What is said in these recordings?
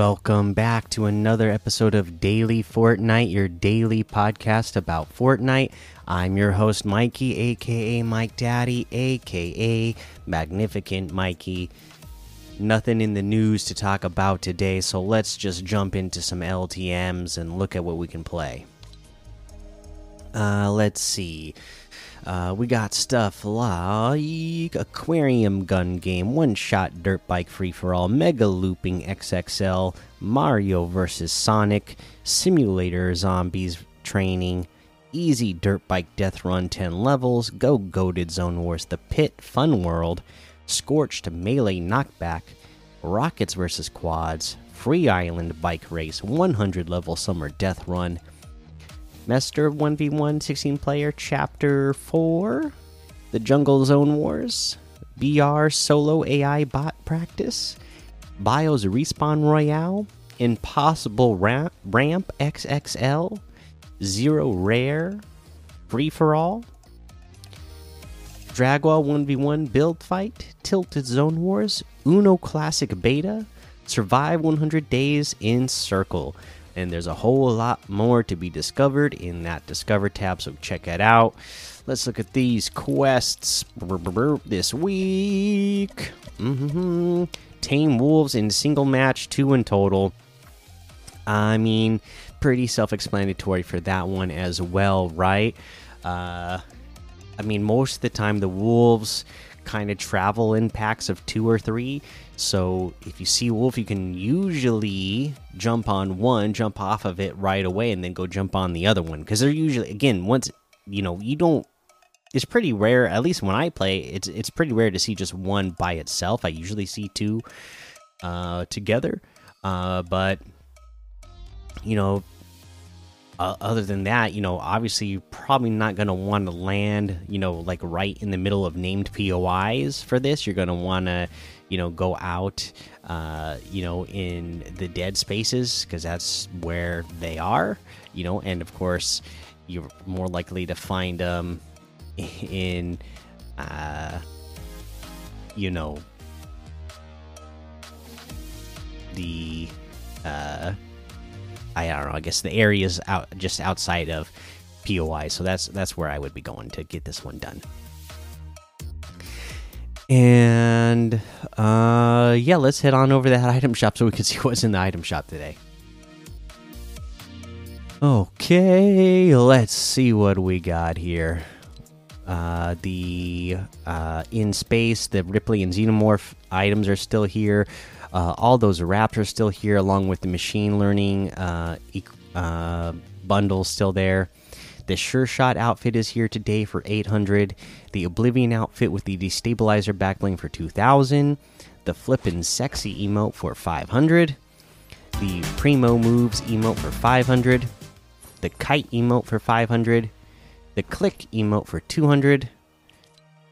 Welcome back to another episode of Daily Fortnite, your daily podcast about Fortnite. I'm your host, Mikey, aka Mike Daddy, aka Magnificent Mikey. Nothing in the news to talk about today, so let's just jump into some LTMs and look at what we can play. Uh, let's see. Uh, we got stuff like Aquarium Gun Game, One Shot Dirt Bike Free for All, Mega Looping XXL, Mario vs. Sonic, Simulator Zombies Training, Easy Dirt Bike Death Run 10 levels, Go Goated Zone Wars, The Pit Fun World, Scorched Melee Knockback, Rockets vs. Quads, Free Island Bike Race, 100 level Summer Death Run. Mester 1v1 16 player chapter 4 The Jungle Zone Wars BR solo AI bot practice Bios respawn royale Impossible ramp, ramp XXL Zero rare free for all Dragwall 1v1 build fight Tilted Zone Wars Uno Classic Beta Survive 100 days in Circle and there's a whole lot more to be discovered in that discover tab so check it out. Let's look at these quests this week. Mm -hmm. tame wolves in single match two in total. I mean pretty self-explanatory for that one as well right? Uh i mean most of the time the wolves kind of travel in packs of two or three. So if you see wolf, you can usually jump on one, jump off of it right away, and then go jump on the other one. Because they're usually, again, once you know, you don't. It's pretty rare, at least when I play. It's it's pretty rare to see just one by itself. I usually see two uh, together, uh, but you know, uh, other than that, you know, obviously you're probably not going to want to land, you know, like right in the middle of named POIs for this. You're going to want to, you know, go out, uh, you know, in the dead spaces because that's where they are, you know, and of course you're more likely to find them in, uh, you know, the, uh, I don't know. I guess the areas out just outside of POI. So that's that's where I would be going to get this one done. And uh, yeah, let's head on over to that item shop so we can see what's in the item shop today. Okay, let's see what we got here. Uh, the uh, in space, the Ripley and Xenomorph items are still here. Uh, all those wraps are still here, along with the machine learning uh, uh, bundle still there. The Sure Shot outfit is here today for 800. The Oblivion outfit with the Destabilizer backbling for 2000. The Flippin' Sexy emote for 500. The Primo Moves emote for 500. The Kite emote for 500. The Click emote for 200.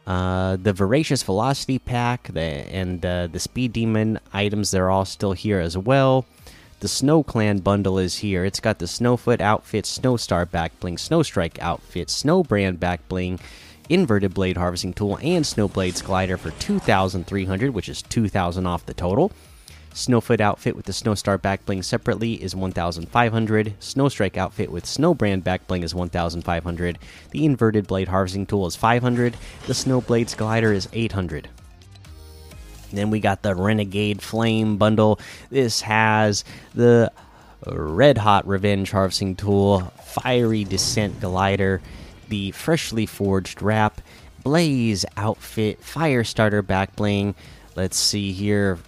Uh, the Voracious Velocity Pack the, and uh, the Speed Demon items, they're all still here as well. The Snow Clan bundle is here. It's got the Snowfoot outfit, Snowstar backbling, Snowstrike outfit, Snowbrand backbling, Inverted Blade Harvesting Tool, and Snowblades Glider for 2,300, which is 2,000 off the total. Snowfoot outfit with the Snowstar backbling separately is 1,500. Snowstrike outfit with Snowbrand backbling is 1,500. The Inverted Blade Harvesting Tool is 500. The Snowblades Glider is 800. Then we got the Renegade Flame bundle. This has the Red Hot Revenge Harvesting Tool, Fiery Descent Glider, the Freshly Forged Wrap, Blaze Outfit, fire Firestarter Backbling. Let's see here.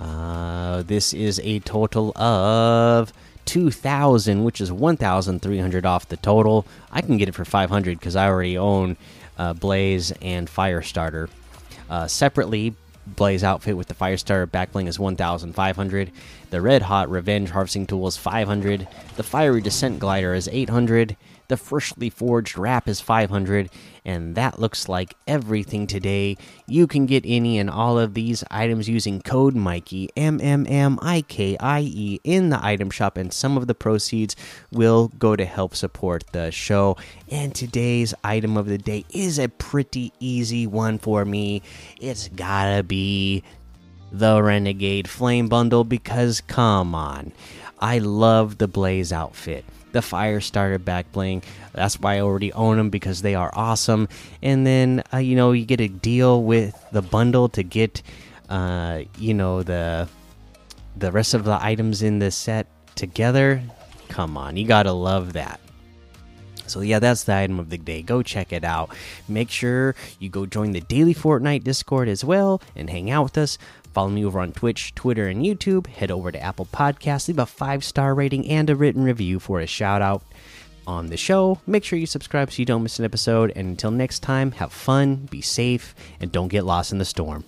Uh, this is a total of 2000 which is 1300 off the total. I can get it for 500 because i already own uh, blaze and firestarter. Uh, separately blaze outfit with the firestarter backbling is 1500 the red hot revenge harvesting tool is 500 the fiery descent glider is 800 the freshly forged wrap is 500 and that looks like everything today. You can get any and all of these items using code mikey m m m i k i e in the item shop and some of the proceeds will go to help support the show. And today's item of the day is a pretty easy one for me. It's gotta be the Renegade Flame Bundle because come on. I love the Blaze outfit. The Fire Starter back bling. That's why I already own them because they are awesome. And then, uh, you know, you get a deal with the bundle to get, uh, you know, the the rest of the items in the set together. Come on, you gotta love that. So yeah, that's the item of the day. Go check it out. Make sure you go join the daily Fortnite Discord as well and hang out with us. Follow me over on Twitch, Twitter, and YouTube. Head over to Apple Podcasts, leave a five star rating and a written review for a shout out on the show. Make sure you subscribe so you don't miss an episode. And until next time, have fun, be safe, and don't get lost in the storm.